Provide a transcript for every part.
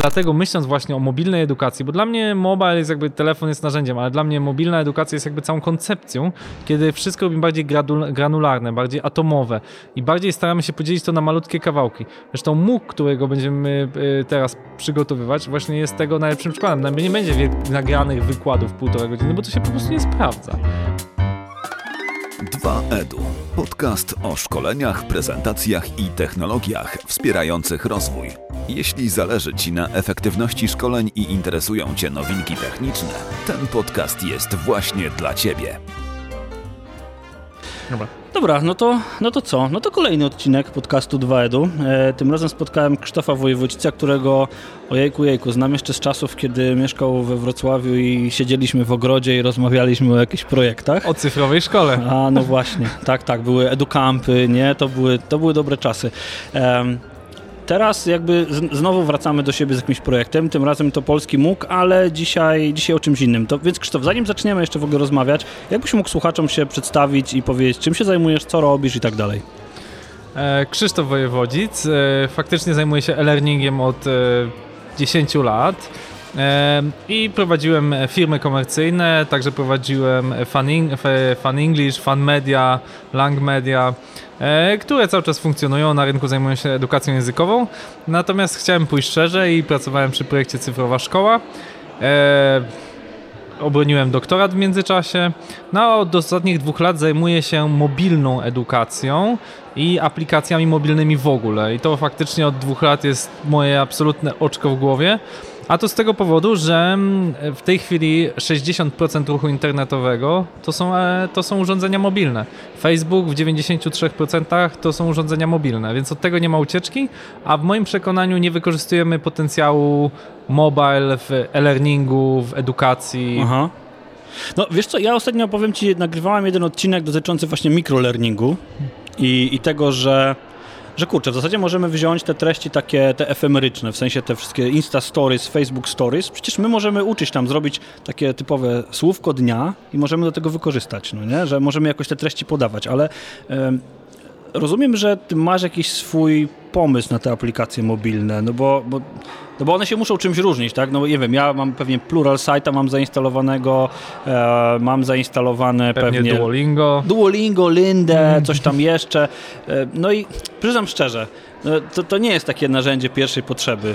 dlatego myśląc właśnie o mobilnej edukacji, bo dla mnie mobile jest jakby, telefon jest narzędziem, ale dla mnie mobilna edukacja jest jakby całą koncepcją, kiedy wszystko robimy bardziej granularne, bardziej atomowe i bardziej staramy się podzielić to na malutkie kawałki. Zresztą MOOC, którego będziemy y, teraz przygotowywać, właśnie jest tego najlepszym przykładem. Nie będzie nagranych wykładów półtora godziny, bo to się po prostu nie sprawdza. 2EDU. Podcast o szkoleniach, prezentacjach i technologiach wspierających rozwój. Jeśli zależy Ci na efektywności szkoleń i interesują Cię nowinki techniczne, ten podcast jest właśnie dla Ciebie. Dobra. Dobra, no to, no to co? No to kolejny odcinek podcastu 2EDU. E, tym razem spotkałem Krzysztofa Wojewódzica, którego ojejku, jejku, znam jeszcze z czasów, kiedy mieszkał we Wrocławiu i siedzieliśmy w ogrodzie i rozmawialiśmy o jakichś projektach. O cyfrowej szkole. A, no właśnie. tak, tak, były edukampy, nie? To były, to były dobre czasy. Teraz jakby znowu wracamy do siebie z jakimś projektem, tym razem to polski mógł, ale dzisiaj, dzisiaj o czymś innym. To, więc Krzysztof, zanim zaczniemy jeszcze w ogóle rozmawiać, jakbyś mógł słuchaczom się przedstawić i powiedzieć, czym się zajmujesz, co robisz i tak dalej? E, Krzysztof Wojewodzic, e, faktycznie zajmuję się e-learningiem od 10 e, lat. I prowadziłem firmy komercyjne, także prowadziłem Fun, English, Fun Media, Lang Media, które cały czas funkcjonują na rynku, zajmują się edukacją językową. Natomiast chciałem pójść szerzej i pracowałem przy projekcie Cyfrowa Szkoła. E, obroniłem doktorat w międzyczasie. No, od ostatnich dwóch lat zajmuję się mobilną edukacją i aplikacjami mobilnymi w ogóle. I to faktycznie od dwóch lat jest moje absolutne oczko w głowie. A to z tego powodu, że mm, w tej chwili 60% ruchu internetowego to są, e, to są urządzenia mobilne. Facebook w 93% to są urządzenia mobilne, więc od tego nie ma ucieczki, a w moim przekonaniu nie wykorzystujemy potencjału mobile w e-learningu, w edukacji. Aha. No wiesz co, ja ostatnio powiem Ci, nagrywałem jeden odcinek dotyczący właśnie mikrolearningu i, i tego, że że kurczę, w zasadzie możemy wziąć te treści takie, te efemeryczne, w sensie te wszystkie Insta Stories, Facebook Stories, przecież my możemy uczyć tam, zrobić takie typowe słówko dnia i możemy do tego wykorzystać, no nie? Że możemy jakoś te treści podawać, ale rozumiem, że ty masz jakiś swój pomysł na te aplikacje mobilne, no bo, bo, no bo one się muszą czymś różnić, tak? No nie wiem, ja mam pewnie Plural Site'a mam zainstalowanego, e, mam zainstalowane pewnie, pewnie Duolingo. Duolingo, Lindę, coś tam jeszcze. E, no i przyznam szczerze, to, to nie jest takie narzędzie pierwszej potrzeby.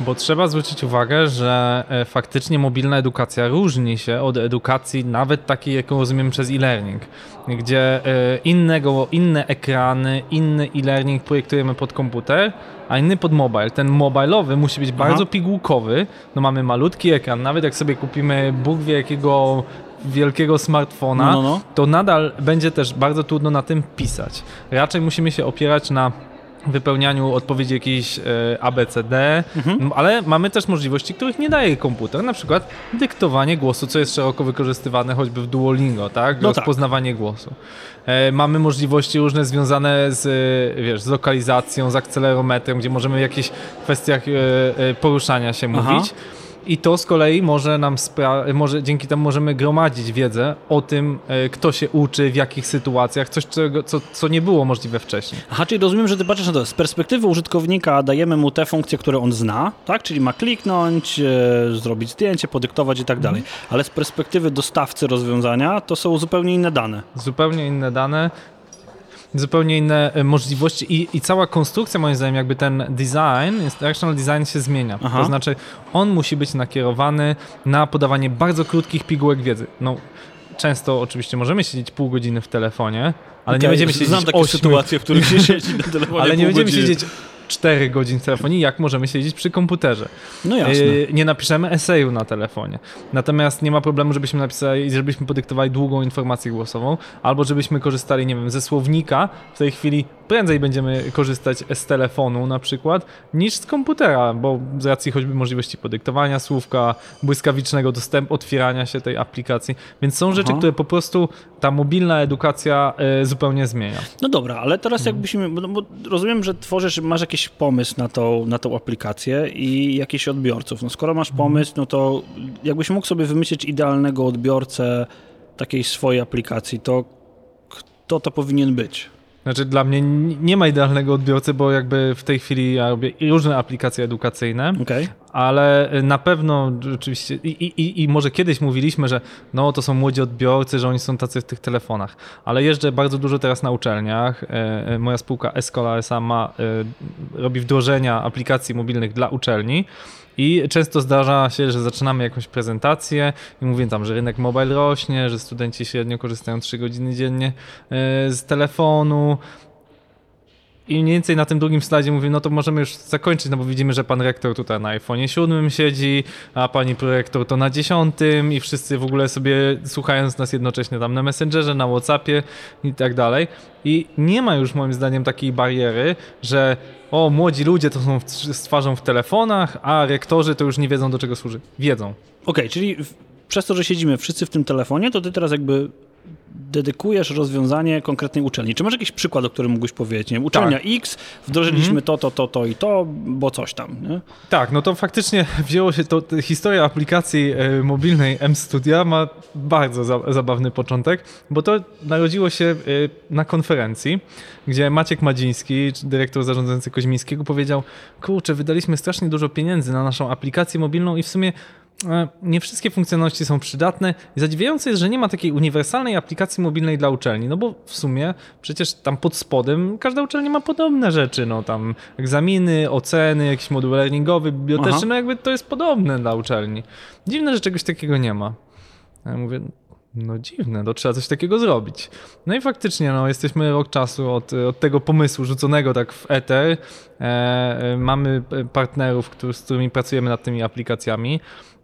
Bo trzeba zwrócić uwagę, że e, faktycznie mobilna edukacja różni się od edukacji nawet takiej, jaką rozumiem przez e-learning, gdzie e, innego, inne ekrany, inny e-learning projektujemy pod komputer, a inny pod mobile. Ten mobilowy musi być Aha. bardzo pigułkowy, no mamy malutki ekran, nawet jak sobie kupimy Bóg wie jakiego wielkiego smartfona, no, no, no. to nadal będzie też bardzo trudno na tym pisać. Raczej musimy się opierać na wypełnianiu odpowiedzi jakiejś e, ABCD, mhm. ale mamy też możliwości, których nie daje komputer, na przykład dyktowanie głosu, co jest szeroko wykorzystywane choćby w Duolingo, tak? No tak. Rozpoznawanie tak. głosu. E, mamy możliwości różne związane z, e, wiesz, z lokalizacją, z akcelerometrem, gdzie możemy w jakichś kwestiach poruszania się Aha. mówić. I to z kolei może nam może dzięki temu możemy gromadzić wiedzę o tym, e, kto się uczy, w jakich sytuacjach, coś, czego, co, co nie było możliwe wcześniej. Aha, czyli rozumiem, że ty patrzysz na to, z perspektywy użytkownika dajemy mu te funkcje, które on zna, tak? Czyli ma kliknąć, e, zrobić zdjęcie, podyktować i tak dalej. Mhm. Ale z perspektywy dostawcy rozwiązania to są zupełnie inne dane. Zupełnie inne dane zupełnie inne e, możliwości i, i cała konstrukcja moim zdaniem, jakby ten design, instructional design się zmienia. Aha. To znaczy on musi być nakierowany na podawanie bardzo krótkich pigułek wiedzy. No, często oczywiście możemy siedzieć pół godziny w telefonie, ale okay, nie będziemy siedzieć Znam takie 8... sytuacje, w których się siedzi na telefonie Ale nie będziemy godziny. siedzieć 4 godzin w telefonie, jak możemy siedzieć przy komputerze. No jasne. Yy, nie napiszemy eseju na telefonie. Natomiast nie ma problemu, żebyśmy napisali, żebyśmy podyktowali długą informację głosową, albo żebyśmy korzystali, nie wiem, ze słownika. W tej chwili prędzej będziemy korzystać z telefonu na przykład, niż z komputera, bo z racji choćby możliwości podyktowania słówka, błyskawicznego dostępu, otwierania się tej aplikacji. Więc są rzeczy, Aha. które po prostu ta mobilna edukacja y, zupełnie zmienia. No dobra, ale teraz mhm. jakbyśmy, bo, bo rozumiem, że tworzysz, masz jakiś pomysł na tą, na tą aplikację i jakiś odbiorców. No skoro masz pomysł, no to jakbyś mógł sobie wymyślić idealnego odbiorcę takiej swojej aplikacji, to kto to powinien być? Znaczy dla mnie nie ma idealnego odbiorcy, bo jakby w tej chwili ja robię różne aplikacje edukacyjne, Okay. Ale na pewno rzeczywiście i, i, i może kiedyś mówiliśmy, że no to są młodzi odbiorcy, że oni są tacy w tych telefonach, ale jeżdżę bardzo dużo teraz na uczelniach. E, e, Moja spółka Escola SA ma, robi wdrożenia aplikacji mobilnych dla uczelni. I często zdarza się, że zaczynamy jakąś prezentację i mówię tam, że rynek mobile rośnie, że studenci średnio korzystają 3 godziny dziennie z telefonu. I mniej więcej na tym drugim slajdzie mówię, no to możemy już zakończyć, no bo widzimy, że pan rektor tutaj na iPhone 7 siedzi, a pani prorektor to na 10 i wszyscy w ogóle sobie słuchając nas jednocześnie tam na Messengerze, na Whatsappie i tak dalej. I nie ma już moim zdaniem takiej bariery, że o, młodzi ludzie to są w, z twarzą w telefonach, a rektorzy to już nie wiedzą do czego służy. Wiedzą. Okej, czyli w, przez to, że siedzimy wszyscy w tym telefonie, to ty teraz jakby dedykujesz rozwiązanie konkretnej uczelni. Czy masz jakiś przykład, o którym mógłbyś powiedzieć? Nie uczelnia X, wdrożyliśmy to, to, to, to i to, bo coś tam, nie? Tak, no to faktycznie wzięło się to, to historia aplikacji e, mobilnej M-Studia ma bardzo za, zabawny początek, bo to narodziło się e, na konferencji, gdzie Maciek Madziński, dyrektor zarządzający Koźmińskiego powiedział, kurczę, wydaliśmy strasznie dużo pieniędzy na naszą aplikację mobilną i w sumie nie wszystkie funkcjonalności są przydatne. I zadziwiające jest, że nie ma takiej uniwersalnej aplikacji mobilnej dla uczelni, no bo w sumie przecież tam pod spodem każda uczelnia ma podobne rzeczy, no tam egzaminy, oceny, jakiś moduł learningowy, biblioteczny, Aha. no jakby to jest podobne dla uczelni. Dziwne, że czegoś takiego nie ma. Ja mówię, no dziwne, to trzeba coś takiego zrobić. No i faktycznie, no jesteśmy rok czasu od, od tego pomysłu rzuconego tak w ether. E, e, mamy partnerów, którzy, z którymi pracujemy nad tymi aplikacjami.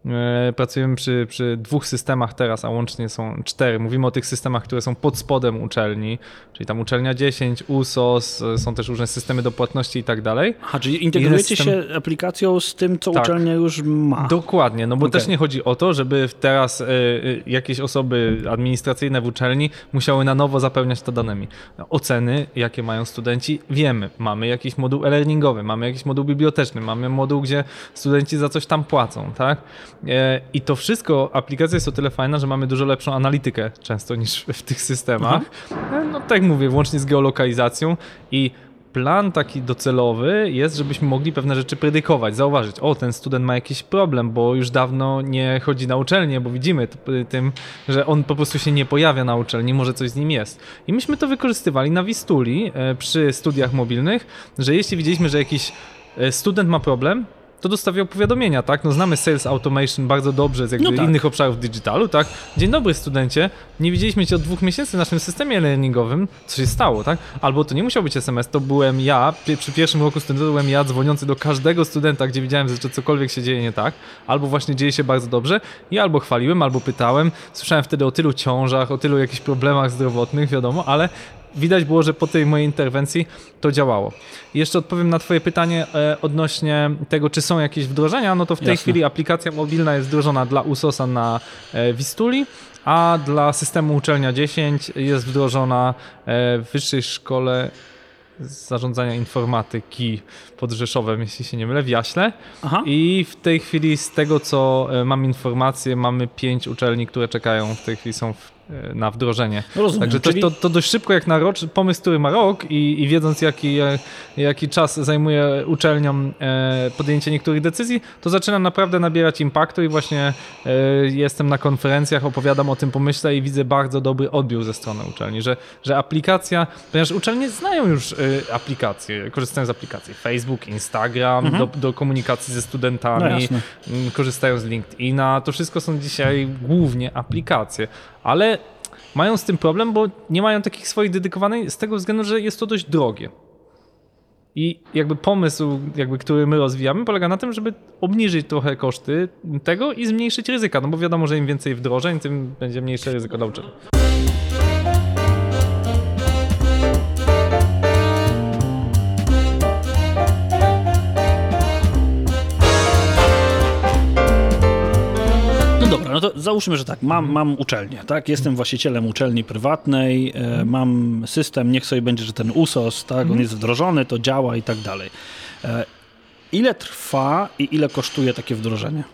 E, Pracujemy przy, przy dwóch systemach teraz, a łącznie są cztery. Mówimy o tych systemach, które są pod spodem uczelni, czyli tam uczelnia 10, USOS, e, są też różne systemy do płatności i tak dalej. Aha, czyli integrujecie system- się aplikacją z tym, co Tak. uczelnia już ma. Dokładnie, no bo Okej. też nie chodzi o to, żeby teraz y, jakieś osoby administracyjne w uczelni musiały na nowo zapełniać to danymi. Oceny, jakie mają studenci, wiemy. Mamy jakiś moduł e-learningowy, mamy jakiś moduł biblioteczny, mamy moduł, gdzie studenci za coś tam płacą, tak? E, I to wszystko, aplikacja jest o tyle fajna, że mamy dużo lepszą analitykę często niż w tych systemach. E, No tak mówię, włącznie z geolokalizacją i plan taki docelowy jest, żebyśmy mogli pewne rzeczy predykować, zauważyć, o ten student ma jakiś problem, bo już dawno nie chodzi na uczelnię, bo widzimy t- tym, że on po prostu się nie pojawia na uczelni, może coś z nim jest. I myśmy to wykorzystywali na Wistuli e, przy studiach mobilnych, że jeśli widzieliśmy, że jakiś student ma problem, to dostawiał powiadomienia, tak? No znamy Sales Automation bardzo dobrze z jakby No tak. innych obszarów digitalu, tak? Dzień dobry studencie, nie widzieliśmy cię od dwóch miesięcy w naszym systemie learningowym, co się stało, tak? Albo to nie musiał być SMS, to byłem ja, przy pierwszym roku studenta byłem ja dzwoniący do każdego studenta, gdzie widziałem, że cokolwiek się dzieje nie tak, albo właśnie dzieje się bardzo dobrze i albo chwaliłem, albo pytałem. Słyszałem wtedy o tylu ciążach, o tylu jakichś problemach zdrowotnych, wiadomo, ale widać było, że po tej mojej interwencji to działało. Jeszcze odpowiem na Twoje pytanie e, odnośnie tego, czy są jakieś wdrożenia. No to w tej Jasne. chwili aplikacja mobilna jest wdrożona dla USOSa na e, Wistuli, a dla systemu Uczelnia 10 jest wdrożona e, w Wyższej Szkole Zarządzania Informatyki pod Rzeszowem, jeśli się nie mylę, w Jaśle. Aha. I w tej chwili z tego, co mam informację, mamy pięć uczelni, które czekają, w tej chwili są w, na wdrożenie. No rozumiem, Także to, czyli- to, to dość szybko jak na rok, pomysł, który ma rok i, i wiedząc jaki, e, jaki czas zajmuje uczelniom e, podjęcie niektórych decyzji, to zaczyna naprawdę nabierać impaktu i właśnie e, jestem na konferencjach, opowiadam o tym pomyśle i widzę bardzo dobry odbiór ze strony uczelni, że, że aplikacja, ponieważ uczelnie znają już e, aplikacje, korzystają z aplikacji Facebook, Instagram, do, do komunikacji ze studentami, Mhm. No korzystają z LinkedIna. To wszystko są dzisiaj głównie aplikacje, ale mają z tym problem, bo nie mają takich swoich dedykowanych z tego względu, że jest to dość drogie. I jakby pomysł, jakby, który my rozwijamy, polega na tym, żeby obniżyć trochę koszty tego i zmniejszyć ryzyka, no bo wiadomo, że im więcej wdrożeń, tym będzie mniejsze ryzyko dla uczelni. Dobra, no to załóżmy, że tak, mam, mam uczelnię, tak? Jestem właścicielem uczelni prywatnej, e, mam system, niech sobie będzie, że ten USOS, tak? On jest wdrożony, to działa i tak dalej. E, ile trwa i ile kosztuje takie wdrożenie?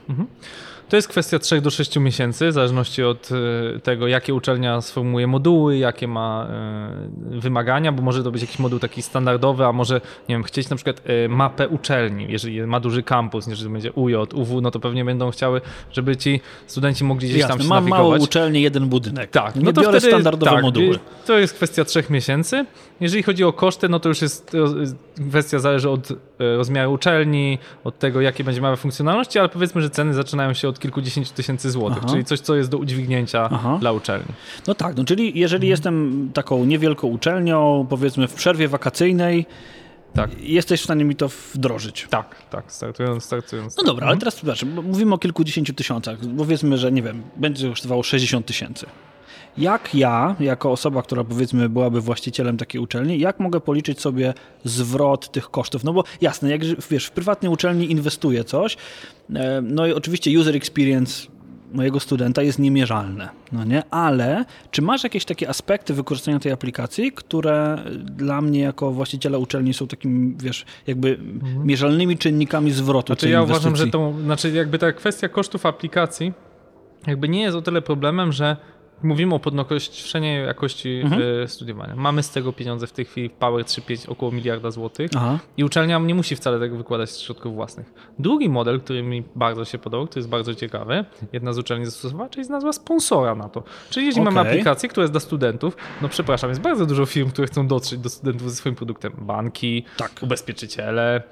To jest kwestia 3 do 6 miesięcy, w zależności od e, tego, jakie uczelnia sformułuje moduły, jakie ma e, wymagania, bo może to być jakiś moduł taki standardowy, a może, nie wiem, chcieć na przykład e, mapę uczelni, jeżeli ma duży kampus, jeżeli to będzie UJ, UW, no to pewnie będą chciały, żeby ci studenci mogli gdzieś Jasne, tam się mam nawigować. małą uczelnię, jeden budynek. Tak, no no to biorę wtedy, standardowe tak, moduły. To jest kwestia trzech miesięcy. Jeżeli chodzi o koszty, no to już jest kwestia zależy od rozmiaru uczelni, od tego, jakie będzie miała funkcjonalności, ale powiedzmy, że ceny zaczynają się od kilkudziesięciu tysięcy złotych, Aha. czyli coś, co jest do udźwignięcia Aha. dla uczelni. No tak, no czyli jeżeli Mhm. jestem taką niewielką uczelnią, powiedzmy w przerwie wakacyjnej, Tak. jesteś w stanie mi to wdrożyć. Tak, tak, startując, startując. No dobra, ale teraz przepraszam, mówimy o kilkudziesięciu tysiącach. Powiedzmy, że nie wiem, będzie kosztowało 60 tysięcy. Jak ja, jako osoba, która powiedzmy byłaby właścicielem takiej uczelni, jak mogę policzyć sobie zwrot tych kosztów? No bo jasne, jak wiesz, w prywatnej uczelni inwestuję coś, e, no i oczywiście user experience mojego studenta jest niemierzalne, no nie? Ale czy masz jakieś takie aspekty wykorzystania tej aplikacji, które dla mnie jako właściciela uczelni są takimi, wiesz, jakby mierzalnymi czynnikami zwrotu Znaczy tej ja uważam, inwestycji? że to, znaczy jakby ta kwestia kosztów aplikacji jakby nie jest o tyle problemem, że mówimy o podnoszeniu jakości Mhm. e, studiowania. Mamy z tego pieniądze w tej chwili w Power 3.5 około miliarda złotych. Aha. I uczelnia nie musi wcale tego wykładać z środków własnych. Drugi model, który mi bardzo się podobał, który jest bardzo ciekawy, jedna z uczelni zastosowała, czyli znalazła sponsora na to. Czyli jeśli mamy Okej. aplikację, która jest dla studentów, no przepraszam, jest bardzo dużo firm, które chcą dotrzeć do studentów ze swoim produktem. Banki, Tak. ubezpieczyciele,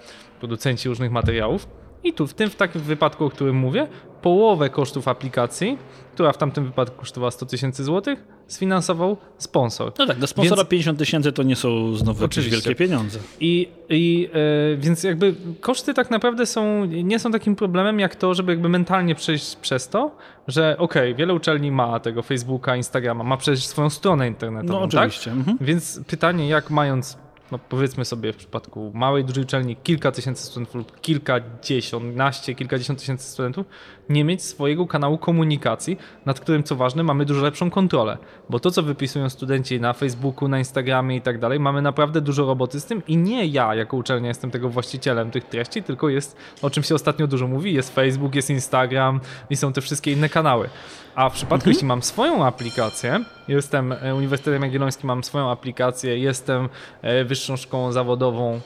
producenci różnych materiałów. I tu w tym w takim wypadku, o którym mówię, połowę kosztów aplikacji, która w tamtym wypadku kosztowała 100 tysięcy złotych, sfinansował sponsor. No tak, dla sponsora Więc- 50 tysięcy to nie są znowu jakieś Oczywiście. wielkie pieniądze. I, i e, więc jakby koszty tak naprawdę są, nie są takim problemem jak to, żeby jakby mentalnie przejść przez to, że okej, wiele uczelni ma tego Facebooka, Instagrama, ma przejść swoją stronę internetową, No tak? oczywiście. Mhm. Więc pytanie, jak mając, no powiedzmy sobie w przypadku małej, dużej uczelni kilka tysięcy studentów lub kilkadziesiątnaście, kilkadziesiąt tysięcy studentów, nie mieć swojego kanału komunikacji, nad którym, co ważne, mamy dużo lepszą kontrolę. Bo to, co wypisują studenci na Facebooku, na Instagramie i tak dalej, mamy naprawdę dużo roboty z tym i nie ja jako uczelnia jestem tego właścicielem tych treści, tylko jest, o czym się ostatnio dużo mówi, jest Facebook, jest Instagram i są te wszystkie inne kanały. A w przypadku, jeśli mam swoją aplikację, jestem e, Uniwersytetem Jagiellońskim, mam swoją aplikację, jestem e, Wyższą Szkołą Zawodową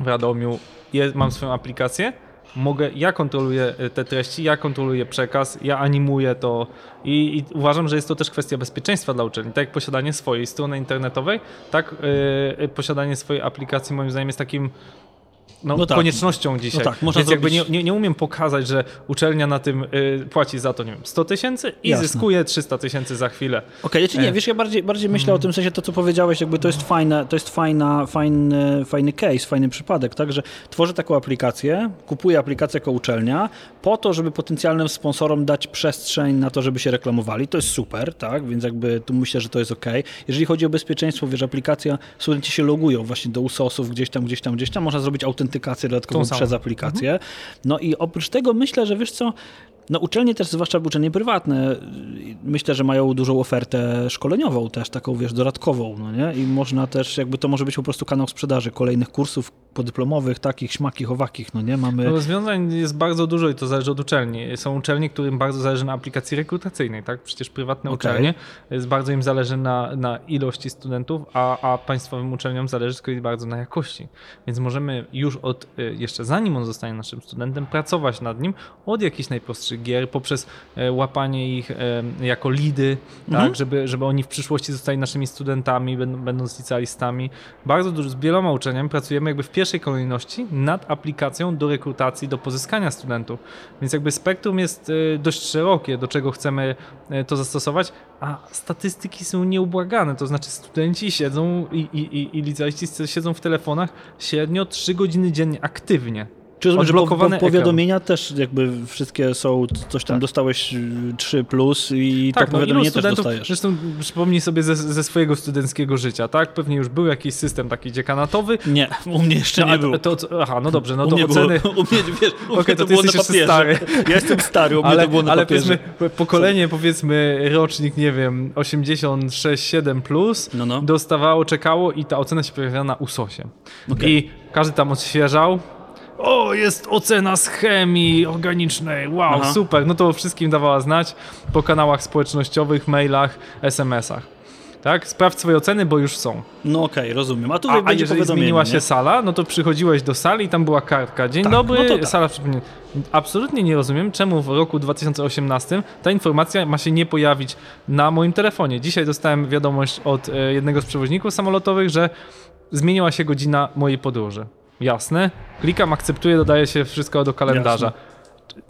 w Radomiu, mam swoją aplikację, mogę, ja kontroluję e, te treści, ja kontroluję przekaz, ja animuję to i, i uważam, że jest to też kwestia bezpieczeństwa dla uczelni. Tak jak posiadanie swojej strony internetowej, tak e, posiadanie swojej aplikacji moim zdaniem jest takim no, No tak. koniecznością dzisiaj. No tak, można Więc jakby nie, zrobić- nie, nie umiem pokazać, że uczelnia na tym y, płaci za to, nie wiem, 100 tysięcy i Jasne. zyskuje 300 tysięcy za chwilę. Okej, okay, nie, E. wiesz, ja bardziej, bardziej myślę o tym sensie, to co powiedziałeś, jakby to jest fajne, to jest fajna, fajny, fajny case, fajny przypadek, tak, że tworzę taką aplikację, kupuję aplikację jako uczelnia, po to, żeby potencjalnym sponsorom dać przestrzeń na to, żeby się reklamowali, to jest super, tak, więc jakby tu myślę, że to jest ok. Jeżeli chodzi o bezpieczeństwo, wiesz, aplikacja, studenci się logują właśnie do USOS-ów, gdzieś tam, gdzieś tam, gdzieś tam, można zrobić autentykację dodatkową przez aplikację. No i oprócz tego myślę, że wiesz co, no uczelnie też, zwłaszcza uczelnie prywatne, myślę, że mają dużą ofertę szkoleniową też, taką wiesz, dodatkową, no nie? I można też, jakby to może być po prostu kanał sprzedaży kolejnych kursów podyplomowych, takich, śmakich, owakich, no nie? Mamy... No, rozwiązań jest bardzo dużo i to zależy od uczelni. Są uczelnie, którym bardzo zależy na aplikacji rekrutacyjnej, tak? Przecież prywatne Okej. uczelnie, jest, bardzo im zależy na, na ilości studentów, a, a państwowym uczelniom zależy z kolei bardzo na jakości. Więc możemy już od, y, jeszcze zanim on zostanie naszym studentem, pracować nad nim od jakichś najprostszych gier, poprzez e, łapanie ich e, jako lidy, Mhm. tak? Żeby, żeby oni w przyszłości zostali naszymi studentami, będą- będąc licealistami. Bardzo dużo, z wieloma uczelniami pracujemy jakby w pierwszej kolejności nad aplikacją do rekrutacji, do pozyskania studentów. Więc jakby spektrum jest e, dość szerokie, do czego chcemy to zastosować, a statystyki są nieubłagane, to znaczy studenci siedzą i, i, i, i licealiści siedzą w telefonach średnio 3 godziny dziennie aktywnie. Czy rozumiem, że po, po, powiadomienia też jakby wszystkie są, coś tam Tak. dostałeś y, 3 plus i Tak, to no, powiadomienie ilu też dostajesz. zresztą przypomnij sobie ze, ze swojego studenckiego życia, tak? Pewnie już był jakiś system taki dziekanatowy. Nie, u mnie jeszcze No, nie a było. To, to, aha, no dobrze, no u to mnie oceny... było, u mnie, wiesz, u Okej, mnie to to było na papierze. stary. Ja jestem stary, u mnie Ale, to było na ale papierze. powiedzmy, pokolenie powiedzmy rocznik, nie wiem, 86-7 plus No, no. dostawało, czekało i ta ocena się pojawiała na USOSie. Okej. I każdy tam odświeżał. O, jest ocena z chemii organicznej, wow, Aha. super. No to wszystkim dawała znać po kanałach społecznościowych, mailach, SMS-ach. Tak? Sprawdź swoje oceny, bo już są. No okej, rozumiem. A tutaj A, a będzie jeżeli powiadomienie, zmieniła się nie? sala, no to przychodziłeś do sali i tam była kartka. Dzień Tak, dobry, no to tak. sala. Absolutnie nie rozumiem, czemu w roku 2018 ta informacja ma się nie pojawić na moim telefonie. Dzisiaj dostałem wiadomość od e, jednego z przewoźników samolotowych, że zmieniła się godzina mojej podróży. Jasne. Klikam, akceptuję, dodaje się wszystko do kalendarza.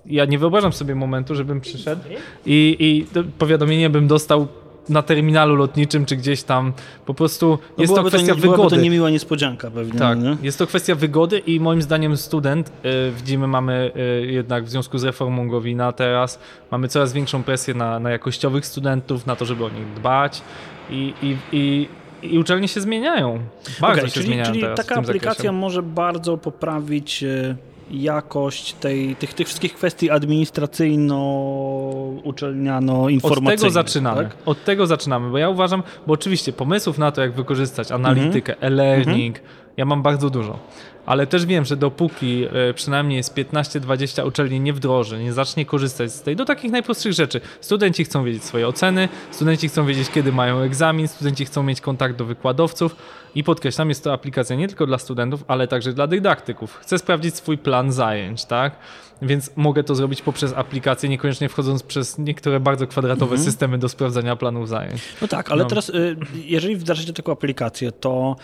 Ja nie wyobrażam sobie momentu, żebym przyszedł i, i to powiadomienie bym dostał na terminalu lotniczym, czy gdzieś tam. Po prostu No jest to kwestia nie, byłaby wygody. to niemiła niespodzianka pewnie. Tak, Nie? jest to kwestia wygody i moim zdaniem student, y, widzimy, mamy y, jednak w związku z reformą Gowina teraz, mamy coraz większą presję na, na jakościowych studentów, na to, żeby o nich dbać i, i, i, i uczelnie się zmieniają. Bardzo Okej, się czyli, zmieniają czyli taka aplikacja zakresie. może bardzo poprawić e, jakość tej, tych, tych wszystkich kwestii administracyjno-uczelniano-informacyjnych. Od tego zaczynamy. Tak? Od tego zaczynamy, bo ja uważam, bo oczywiście pomysłów na to, jak wykorzystać analitykę, Mhm. e-learning, ja mam bardzo dużo. Ale też wiem, że dopóki e, przynajmniej z 15-20 uczelni nie wdroży, nie zacznie korzystać z tej, do takich najprostszych rzeczy. Studenci chcą wiedzieć swoje oceny, studenci chcą wiedzieć, kiedy mają egzamin, studenci chcą mieć kontakt do wykładowców i podkreślam, jest to aplikacja nie tylko dla studentów, ale także dla dydaktyków. Chcę sprawdzić swój plan zajęć, tak? Więc mogę to zrobić poprzez aplikację, niekoniecznie wchodząc przez niektóre bardzo kwadratowe systemy do sprawdzania planów zajęć. No tak, ale No. teraz y, jeżeli wdrażacie taką aplikację, to,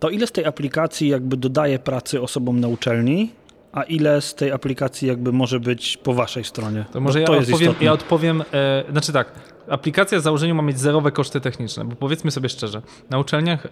to ile z tej aplikacji jakby dodaje pracy osobom na uczelni, a ile z tej aplikacji jakby może być po waszej stronie? To może Bo ja, to jest odpowiem, ja odpowiem, e, znaczy tak, aplikacja w założeniu ma mieć zerowe koszty techniczne, bo powiedzmy sobie szczerze, na uczelniach e,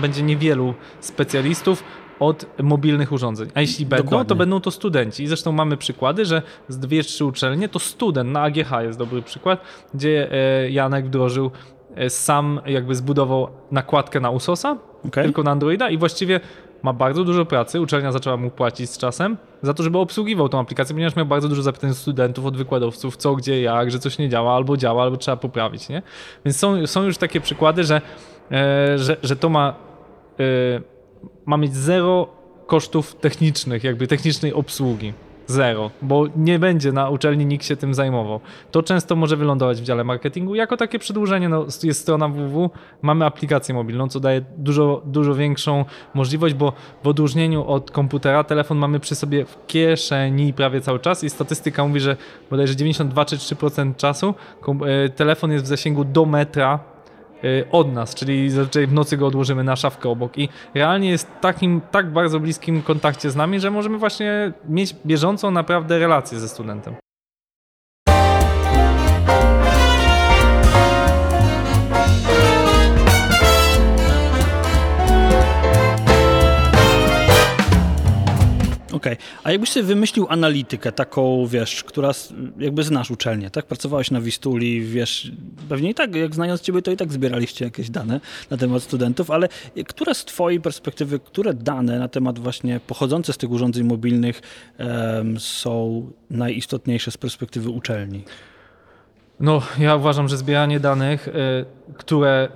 będzie niewielu specjalistów od mobilnych urządzeń, a jeśli będą, Dokładnie. to będą to studenci. I zresztą mamy przykłady, że z dwie, trzy uczelnie to student, na AGH jest dobry przykład, gdzie e, Janek wdrożył e, sam jakby zbudował nakładkę na USOSa, Okej. tylko na Androida i właściwie ma bardzo dużo pracy. Uczelnia zaczęła mu płacić z czasem za to, żeby obsługiwał tą aplikację, ponieważ miał bardzo dużo zapytań od studentów, od wykładowców, co, gdzie, jak, że coś nie działa, albo działa, albo trzeba poprawić. Nie? Więc są, są już takie przykłady, że, e, że, że to ma, e, ma mieć zero kosztów technicznych, jakby technicznej obsługi. Zero, bo nie będzie na uczelni nikt się tym zajmował. To często może wylądować w dziale marketingu jako takie przedłużenie. No, jest strona www, mamy aplikację mobilną, co daje dużo, dużo większą możliwość, bo w odróżnieniu od komputera telefon mamy przy sobie w kieszeni prawie cały czas i statystyka mówi, że bodajże 92 czy 3% czasu e, telefon jest w zasięgu do metra od nas, czyli zazwyczaj w nocy go odłożymy na szafkę obok i realnie jest takim, tak bardzo bliskim kontakcie z nami, że możemy właśnie mieć bieżącą naprawdę relację ze studentem. Okej, a jakbyś sobie wymyślił analitykę taką, wiesz, która jakby znasz uczelnię, tak? Pracowałeś na Wistuli, wiesz, pewnie i tak, jak znając ciebie, to i tak zbieraliście jakieś dane na temat studentów, ale które z twojej perspektywy, które dane na temat właśnie pochodzące z tych urządzeń mobilnych em, są najistotniejsze z perspektywy uczelni? No, ja uważam, że zbieranie danych, y, które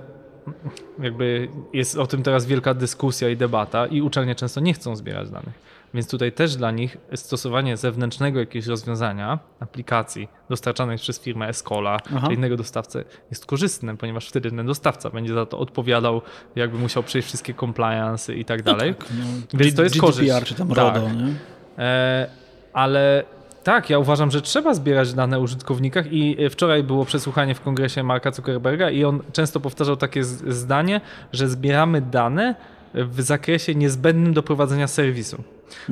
jakby jest o tym teraz wielka dyskusja i debata i uczelnie często nie chcą zbierać danych. Więc tutaj też dla nich stosowanie zewnętrznego jakiegoś rozwiązania, aplikacji dostarczanej przez firmę Escola Aha. czy innego dostawcę jest korzystne, ponieważ wtedy ten dostawca będzie za to odpowiadał, jakby musiał przejść wszystkie compliance i tak dalej. Tak, no, Więc to jest GDPR korzyść. czy tam Tak. RODO, nie? E, ale tak, ja uważam, że trzeba zbierać dane o użytkownikach i e, wczoraj było przesłuchanie w kongresie Marka Zuckerberga i on często powtarzał takie zdanie, że zbieramy dane w zakresie niezbędnym do prowadzenia serwisu.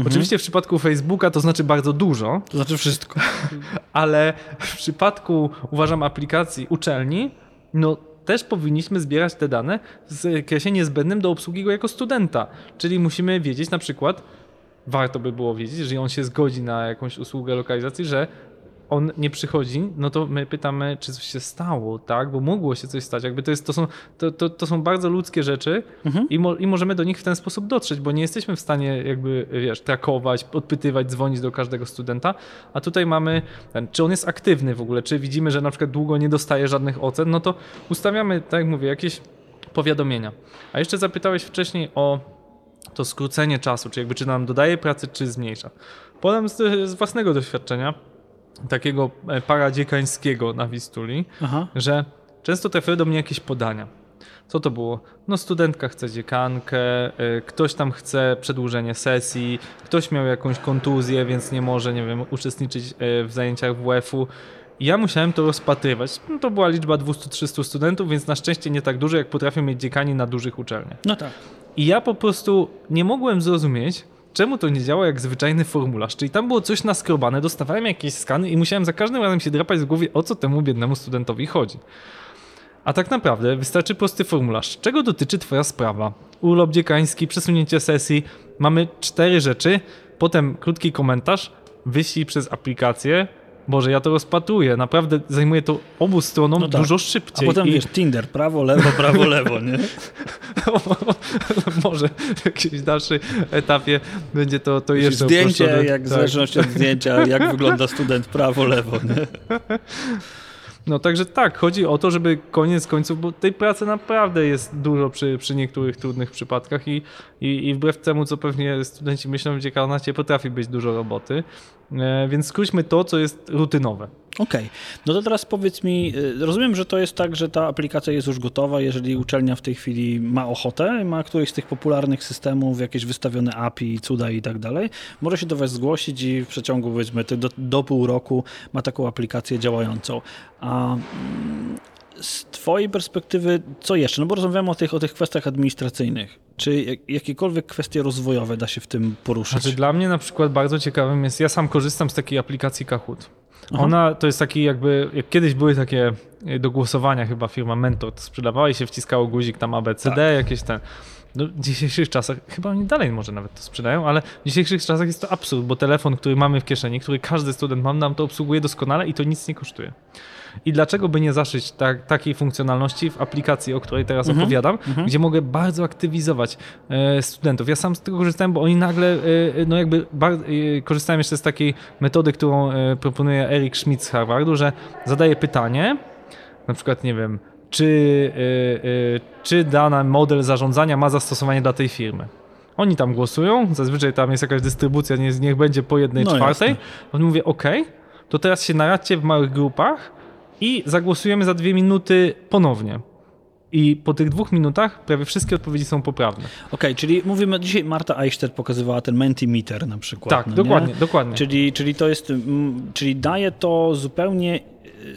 Oczywiście w przypadku Facebooka to znaczy bardzo dużo, To znaczy wszystko. ale w przypadku, uważam, aplikacji uczelni, no też powinniśmy zbierać te dane w zakresie niezbędnym do obsługi go jako studenta. Czyli musimy wiedzieć na przykład, warto by było wiedzieć, że on się zgodzi na jakąś usługę lokalizacji, że on nie przychodzi, no to my pytamy, czy coś się stało, tak? Bo mogło się coś stać. Jakby to, jest, to, są, to, to, to są bardzo ludzkie rzeczy i, mo, i możemy do nich w ten sposób dotrzeć, bo nie jesteśmy w stanie jakby, wiesz, trakować, odpytywać, dzwonić do każdego studenta, a tutaj mamy, ten, czy on jest aktywny w ogóle, czy widzimy, że na przykład długo nie dostaje żadnych ocen, no to ustawiamy, tak jak mówię, jakieś powiadomienia. A jeszcze zapytałeś wcześniej o to skrócenie czasu, czy jakby czy nam dodaje pracy, czy zmniejsza. Podam z, z własnego doświadczenia, takiego e, paradziekańskiego na Wistuli, Aha. że często trafiały do mnie jakieś podania. Co to było? No studentka chce dziekankę, y, ktoś tam chce przedłużenie sesji, ktoś miał jakąś kontuzję, więc nie może, nie wiem, uczestniczyć y, w zajęciach WF-u. I ja musiałem to rozpatrywać. No to była liczba 200-300 studentów, więc na szczęście nie tak dużo, jak potrafią mieć dziekani na dużych uczelniach. No tak. I ja po prostu nie mogłem zrozumieć, czemu to nie działa jak zwyczajny formularz. Czyli tam było coś naskrobane, dostawałem jakieś skany i musiałem za każdym razem się drapać w głowie, o co temu biednemu studentowi chodzi. A tak naprawdę wystarczy prosty formularz. Czego dotyczy Twoja sprawa? Urlop dziekański, przesunięcie sesji. Mamy cztery rzeczy, potem krótki komentarz, wyślij przez aplikację. Boże, ja to rozpatruję. Naprawdę zajmuje to obu stronom No tak. dużo A szybciej. potem I- wiesz, Tinder, prawo, lewo, prawo, lewo, nie? Może w jakimś dalszym etapie będzie to, to jeszcze Zdjęcie, uproszczone. jak w Tak. zależności od zdjęcia, jak wygląda student prawo, lewo, nie? No także tak, chodzi o to, żeby koniec końców, bo tej pracy naprawdę jest dużo przy, przy niektórych trudnych przypadkach i, i, i wbrew temu, co pewnie studenci myślą, w dziekanacie potrafi być dużo roboty, więc skróćmy to, co jest rutynowe. Okej, no to teraz powiedz mi, y, rozumiem, że to jest tak, że ta aplikacja jest już gotowa, jeżeli uczelnia w tej chwili ma ochotę, ma któryś z tych popularnych systemów, jakieś wystawione API, cuda i tak dalej, może się do Was zgłosić i w przeciągu powiedzmy do, do pół roku ma taką aplikację działającą. A mm, z Twojej perspektywy, co jeszcze? No bo rozmawiamy o tych, o tych kwestiach administracyjnych. Czy jak- jakiekolwiek kwestie rozwojowe da się w tym poruszyć? Znaczy dla mnie na przykład bardzo ciekawym jest, ja sam korzystam z takiej aplikacji Kahoot. Aha. Ona to jest taki jakby, jak kiedyś były takie do głosowania chyba firma Mentor to sprzedawała i się wciskało guzik tam ABCD, Tak. jakieś ten. No, w dzisiejszych czasach, chyba oni dalej może nawet to sprzedają, ale w dzisiejszych czasach jest to absurd, bo telefon, który mamy w kieszeni, który każdy student ma, nam to obsługuje doskonale i to nic nie kosztuje. I dlaczego by nie zaszyć tak, takiej funkcjonalności w aplikacji, o której teraz Mhm, opowiadam, gdzie mogę bardzo aktywizować e, studentów. Ja sam z tego korzystałem, bo oni nagle, e, e, no jakby bar, e, korzystałem jeszcze z takiej metody, którą e, proponuje Eric Schmidt z Harvardu, że zadaje pytanie, na przykład, nie wiem, czy, e, e, czy dany model zarządzania ma zastosowanie dla tej firmy. Oni tam głosują, zazwyczaj tam jest jakaś dystrybucja, nie, niech będzie po jednej No czwartej. On mówię, OK, to teraz się naradźcie w małych grupach i zagłosujemy za dwie minuty ponownie. I po tych dwóch minutach prawie wszystkie odpowiedzi są poprawne. Okej, czyli mówimy, dzisiaj Marta Eichster pokazywała ten Mentimeter na przykład. Tak, no nie? dokładnie, dokładnie. Czyli, czyli to jest, mm, czyli daje to zupełnie,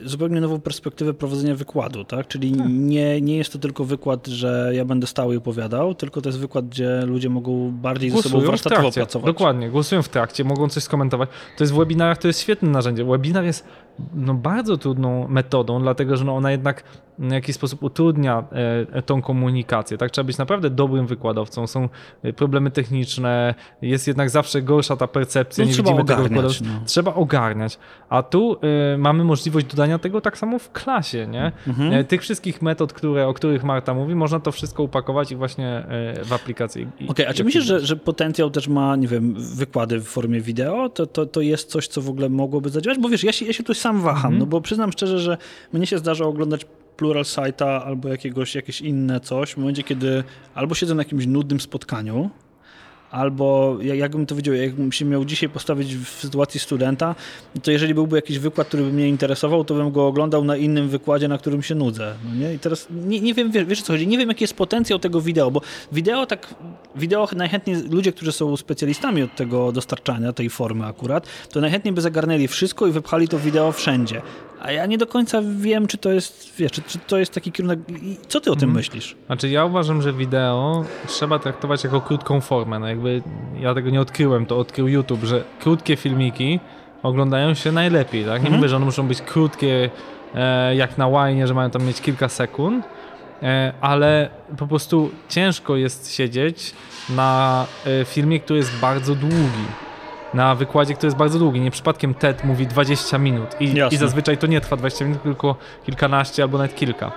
zupełnie nową perspektywę prowadzenia wykładu, tak? Czyli nie, nie jest to tylko wykład, że ja będę stał i opowiadał, tylko to jest wykład, gdzie ludzie mogą bardziej ze sobą Głosują w warsztatowo trakcie, pracować. dokładnie, głosują w trakcie, mogą coś skomentować. To jest w webinarach, to jest świetne narzędzie. Webinar jest no, bardzo trudną metodą, dlatego że no, ona jednak w jakiś sposób utrudnia e, tą komunikację. Tak, trzeba być naprawdę dobrym wykładowcą. Są e, problemy techniczne, jest jednak zawsze gorsza ta percepcja, No, nie trzeba widzimy tego ogarniać, no. Trzeba ogarniać. A tu e, mamy możliwość dodania tego tak samo w klasie, nie? Mhm. E, tych wszystkich metod, które, o których Marta mówi, można to wszystko upakować i właśnie e, w aplikacji. Okej, a czy myślisz, że, że potencjał też ma, nie wiem, wykłady w formie wideo? To, to, to jest coś, co w ogóle mogłoby zadziałać? Bo wiesz, ja się, ja się tu sam waham, Mhm. no bo przyznam szczerze, że mnie się zdarza oglądać Plural Site'a albo jakiegoś, jakieś inne coś w momencie, kiedy albo siedzę na jakimś nudnym spotkaniu, Albo ja- jakbym to wiedział, jakbym się miał dzisiaj postawić w sytuacji studenta, to jeżeli byłby jakiś wykład, który by mnie interesował, to bym go oglądał na innym wykładzie, na którym się nudzę. No nie? I teraz nie, nie wiem, wiesz, wiesz o co chodzi, nie wiem jaki jest potencjał tego wideo, bo wideo tak, wideo najchętniej, ludzie, którzy są specjalistami od tego dostarczania, tej formy akurat, to najchętniej by zagarnęli wszystko i wypchali to wideo wszędzie. A ja nie do końca wiem, czy to jest, wiesz, czy, czy to jest taki kierunek, i co ty o tym myślisz? Znaczy ja uważam, że wideo trzeba traktować jako krótką formę. No jakby ja tego nie odkryłem, to odkrył YouTube, że krótkie filmiki oglądają się najlepiej, tak? Nie mówię, że one muszą być krótkie e, jak na łajnie, że mają tam mieć kilka sekund, e, ale po prostu ciężko jest siedzieć na e, filmie, który jest bardzo długi. Na wykładzie, który jest bardzo długi. Nie przypadkiem TED mówi 20 minut i, i zazwyczaj to nie trwa 20 minut, tylko kilkanaście albo nawet kilka.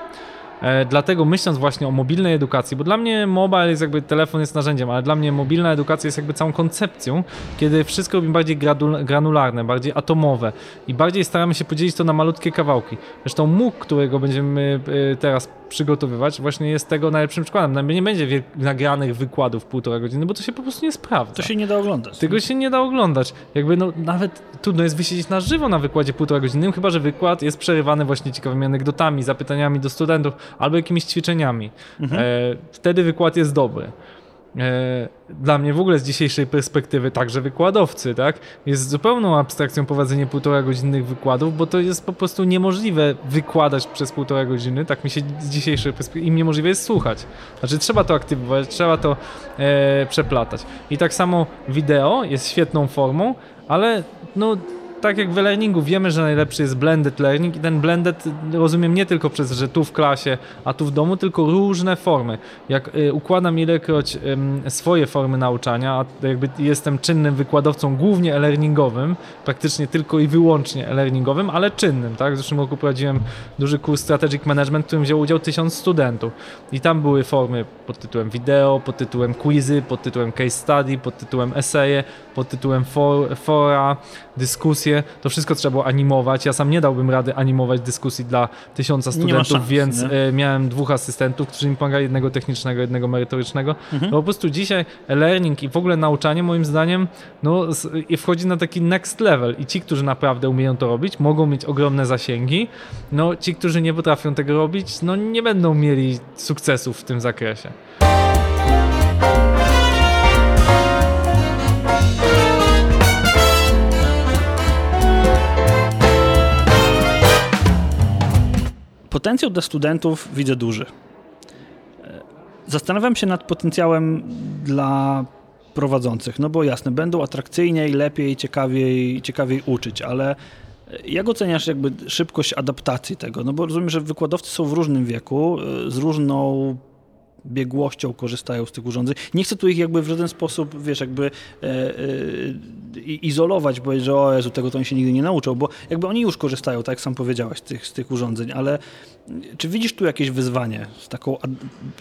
E, dlatego myśląc właśnie o mobilnej edukacji, bo dla mnie mobile jest jakby, telefon jest narzędziem, ale dla mnie mobilna edukacja jest jakby całą koncepcją, kiedy wszystko robimy bardziej granularne, bardziej atomowe i bardziej staramy się podzielić to na malutkie kawałki. Zresztą MOOC, którego będziemy e, teraz przygotowywać, właśnie jest tego najlepszym przykładem. Nie będzie nagranych wykładów półtora godziny, bo to się po prostu nie sprawdza. To się nie da oglądać. Tego się nie da oglądać. Jakby no nawet trudno jest wysiedzieć na żywo na wykładzie półtora godziny, chyba że wykład jest przerywany właśnie ciekawymi anegdotami, zapytaniami do studentów albo jakimiś ćwiczeniami. Mhm. E, wtedy wykład jest dobry. E, dla mnie w ogóle z dzisiejszej perspektywy, także wykładowcy, tak, jest zupełną abstrakcją prowadzenie półtora godzinnych wykładów, bo to jest po prostu niemożliwe wykładać przez półtora godziny, tak mi się z dzisiejszej perspektywy, im niemożliwe jest słuchać. Znaczy trzeba to aktywować, trzeba to e, przeplatać. I tak samo wideo jest świetną formą, ale no tak jak w learningu wiemy, że najlepszy jest blended learning i ten blended rozumiem nie tylko przez, że tu w klasie, a tu w domu, tylko różne formy. Jak y, układam ilekroć swoje formy nauczania, a jakby jestem czynnym wykładowcą głównie e-learningowym, praktycznie tylko i wyłącznie e-learningowym, ale czynnym, tak? W zeszłym roku prowadziłem duży kurs Strategic Management, w którym wziął udział tysiąc studentów i tam były formy pod tytułem wideo, pod tytułem quizy, pod tytułem case study, pod tytułem eseje, pod tytułem for, fora, dyskusje, to wszystko trzeba było animować. Ja sam nie dałbym rady animować dyskusji dla tysiąca studentów, szans, więc nie? E, miałem dwóch asystentów, którzy mi pomagali, jednego technicznego, jednego merytorycznego. Mhm. No po prostu dzisiaj learning i w ogóle nauczanie moim zdaniem no, i wchodzi na taki next level i ci, którzy naprawdę umieją to robić, mogą mieć ogromne zasięgi. No ci, którzy nie potrafią tego robić, no nie będą mieli sukcesów w tym zakresie. Potencjał dla studentów widzę duży. Zastanawiam się nad potencjałem dla prowadzących, no bo jasne, będą atrakcyjniej, lepiej, ciekawiej, ciekawiej uczyć, ale jak oceniasz jakby szybkość adaptacji tego? No bo rozumiem, że wykładowcy są w różnym wieku, z różną biegłością korzystają z tych urządzeń. Nie chcę tu ich jakby w żaden sposób, wiesz, jakby e, e, izolować, bo że o Jezu, tego to oni się nigdy nie nauczą, bo jakby oni już korzystają, tak jak sam powiedziałeś, z tych, z tych urządzeń, ale czy widzisz tu jakieś wyzwanie z, taką,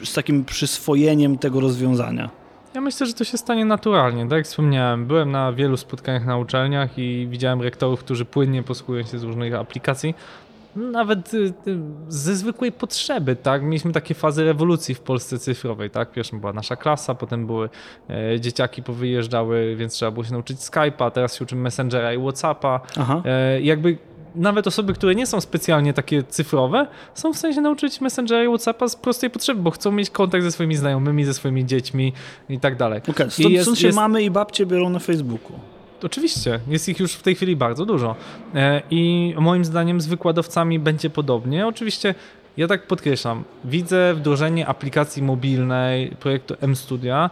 z takim przyswojeniem tego rozwiązania? Ja myślę, że to się stanie naturalnie. Tak jak wspomniałem, byłem na wielu spotkaniach na uczelniach i widziałem rektorów, którzy płynnie posługują się z różnych aplikacji nawet y, y, ze zwykłej potrzeby, tak? Mieliśmy takie fazy rewolucji w Polsce cyfrowej, tak? Pierwszą była nasza klasa, potem były e, dzieciaki powyjeżdżały, więc trzeba było się nauczyć Skype'a, teraz się uczymy Messengera i Whatsappa. E, jakby nawet osoby, które nie są specjalnie takie cyfrowe, są w stanie się nauczyć Messengera i Whatsappa z prostej potrzeby, bo chcą mieć kontakt ze swoimi znajomymi, ze swoimi dziećmi i tak dalej. Okay, stąd, jest, stąd się jest... mamy i babcie biorą na Facebooku. Oczywiście, jest ich już w tej chwili bardzo dużo. E, I moim zdaniem z wykładowcami będzie podobnie. Oczywiście ja tak podkreślam, widzę wdrożenie aplikacji mobilnej projektu MStudia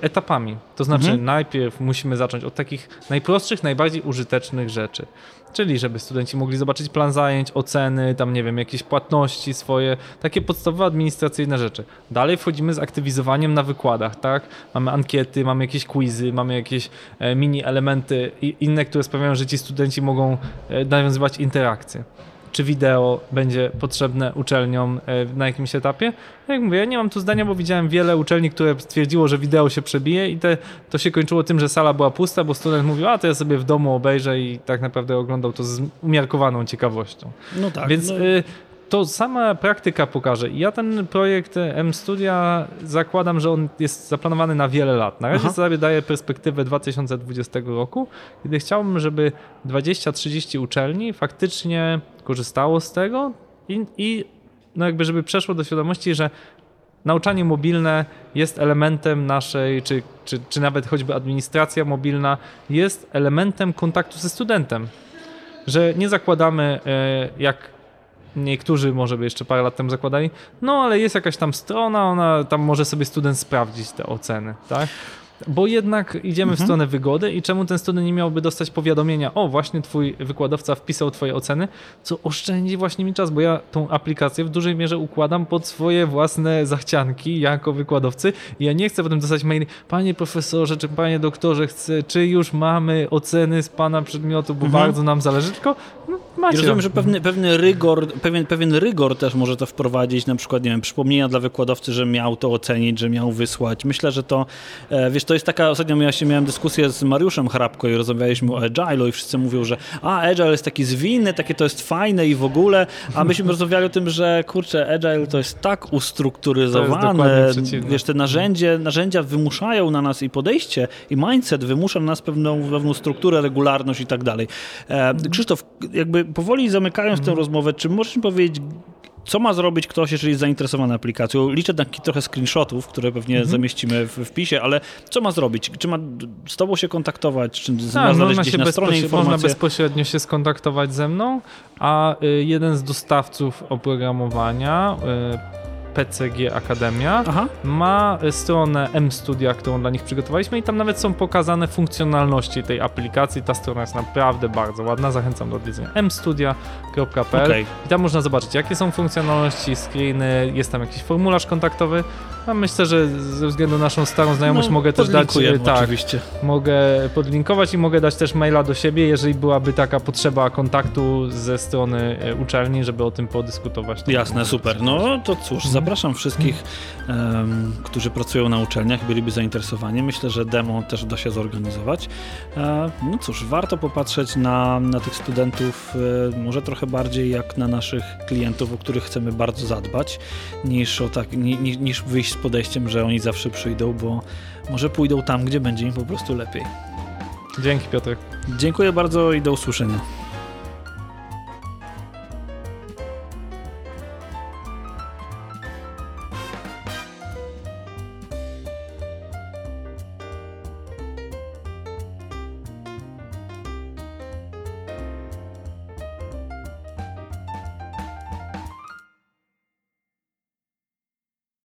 etapami. To znaczy, mhm. najpierw musimy zacząć od takich najprostszych, najbardziej użytecznych rzeczy. Czyli, żeby studenci mogli zobaczyć plan zajęć, oceny, tam nie wiem, jakieś płatności swoje, takie podstawowe administracyjne rzeczy. Dalej wchodzimy z aktywizowaniem na wykładach, tak? Mamy ankiety, mamy jakieś quizy, mamy jakieś e, mini elementy inne, które sprawiają, że ci studenci mogą e, nawiązywać interakcje czy wideo będzie potrzebne uczelniom e, na jakimś etapie. No jak mówię, ja nie mam tu zdania, bo widziałem wiele uczelni, które stwierdziło, że wideo się przebije i te, to się kończyło tym, że sala była pusta, bo student mówił, a to ja sobie w domu obejrzę i tak naprawdę oglądał to z umiarkowaną ciekawością. No tak. Więc no... Y, to sama praktyka pokaże. Ja ten projekt M-Studia zakładam, że on jest zaplanowany na wiele lat. Na razie Aha. sobie daję perspektywę 2020 roku, kiedy chciałbym, żeby 20-30 uczelni faktycznie korzystało z tego i, i no jakby żeby przeszło do świadomości, że nauczanie mobilne jest elementem naszej, czy, czy, czy nawet choćby administracja mobilna jest elementem kontaktu ze studentem. Że nie zakładamy, e, jak niektórzy może by jeszcze parę lat temu zakładali, no ale jest jakaś tam strona, ona tam może sobie student sprawdzić te oceny, tak? Bo jednak idziemy mhm. w stronę wygody i czemu ten student nie miałby dostać powiadomienia, o właśnie twój wykładowca wpisał twoje oceny, co oszczędzi właśnie mi czas, bo ja tą aplikację w dużej mierze układam pod swoje własne zachcianki jako wykładowcy i ja nie chcę potem dostać maili, panie profesorze, czy panie doktorze, chcę, czy już mamy oceny z pana przedmiotu, bo mhm. bardzo nam zależy, tylko no, Macie. I rozumiem, że pewny, pewny rygor, pewien, pewien rygor też może to wprowadzić, na przykład, nie wiem, przypomnienia dla wykładowcy, że miał to ocenić, że miał wysłać. Myślę, że to, e, wiesz, to jest taka, ostatnio ja się miałem dyskusję z Mariuszem Hrabko i rozmawialiśmy o Agile'u i wszyscy mówią, że a, Agile jest taki zwinny, takie to jest fajne i w ogóle, a myśmy rozmawiali o tym, że kurczę, Agile to jest tak ustrukturyzowane, przeciwne. wiesz, te narzędzie, narzędzia wymuszają na nas i podejście, i mindset wymusza na nas pewną, pewną strukturę, regularność i tak dalej. E, Krzysztof, jakby powoli zamykając tę rozmowę, czy możesz mi powiedzieć, co ma zrobić ktoś, jeżeli jest zainteresowany aplikacją? Liczę na trochę screenshotów, które pewnie zamieścimy w wpisie, ale co ma zrobić? Czy ma z tobą się kontaktować? Czy ma Tak, znaleźć gdzieś się na stronie bezpośrednio, można informacje? bezpośrednio się skontaktować ze mną, a y, jeden z dostawców oprogramowania, y, PCG Akademia, Aha, ma stronę MStudia, którą dla nich przygotowaliśmy i tam nawet są pokazane funkcjonalności tej aplikacji. Ta strona jest naprawdę bardzo ładna, zachęcam do odwiedzenia mstudia.pl okej. i tam można zobaczyć jakie są funkcjonalności, screeny, jest tam jakiś formularz kontaktowy. A myślę, że ze względu na naszą starą znajomość No, mogę też dać y, tak, oczywiście. Mogę podlinkować i mogę dać też maila do siebie, jeżeli byłaby taka potrzeba kontaktu ze strony e, uczelni, żeby o tym podyskutować. to Jasne, super. No to cóż, zapraszam wszystkich, em, którzy pracują na uczelniach, byliby zainteresowani. Myślę, że demo też da się zorganizować. E, no cóż, warto popatrzeć na, na tych studentów e, może trochę bardziej jak na naszych klientów, o których chcemy bardzo zadbać, niż, o tak, ni, niż wyjść z podejściem, że oni zawsze przyjdą, bo może pójdą tam, gdzie będzie im po prostu lepiej. Dzięki Piotrek. Dziękuję bardzo i do usłyszenia.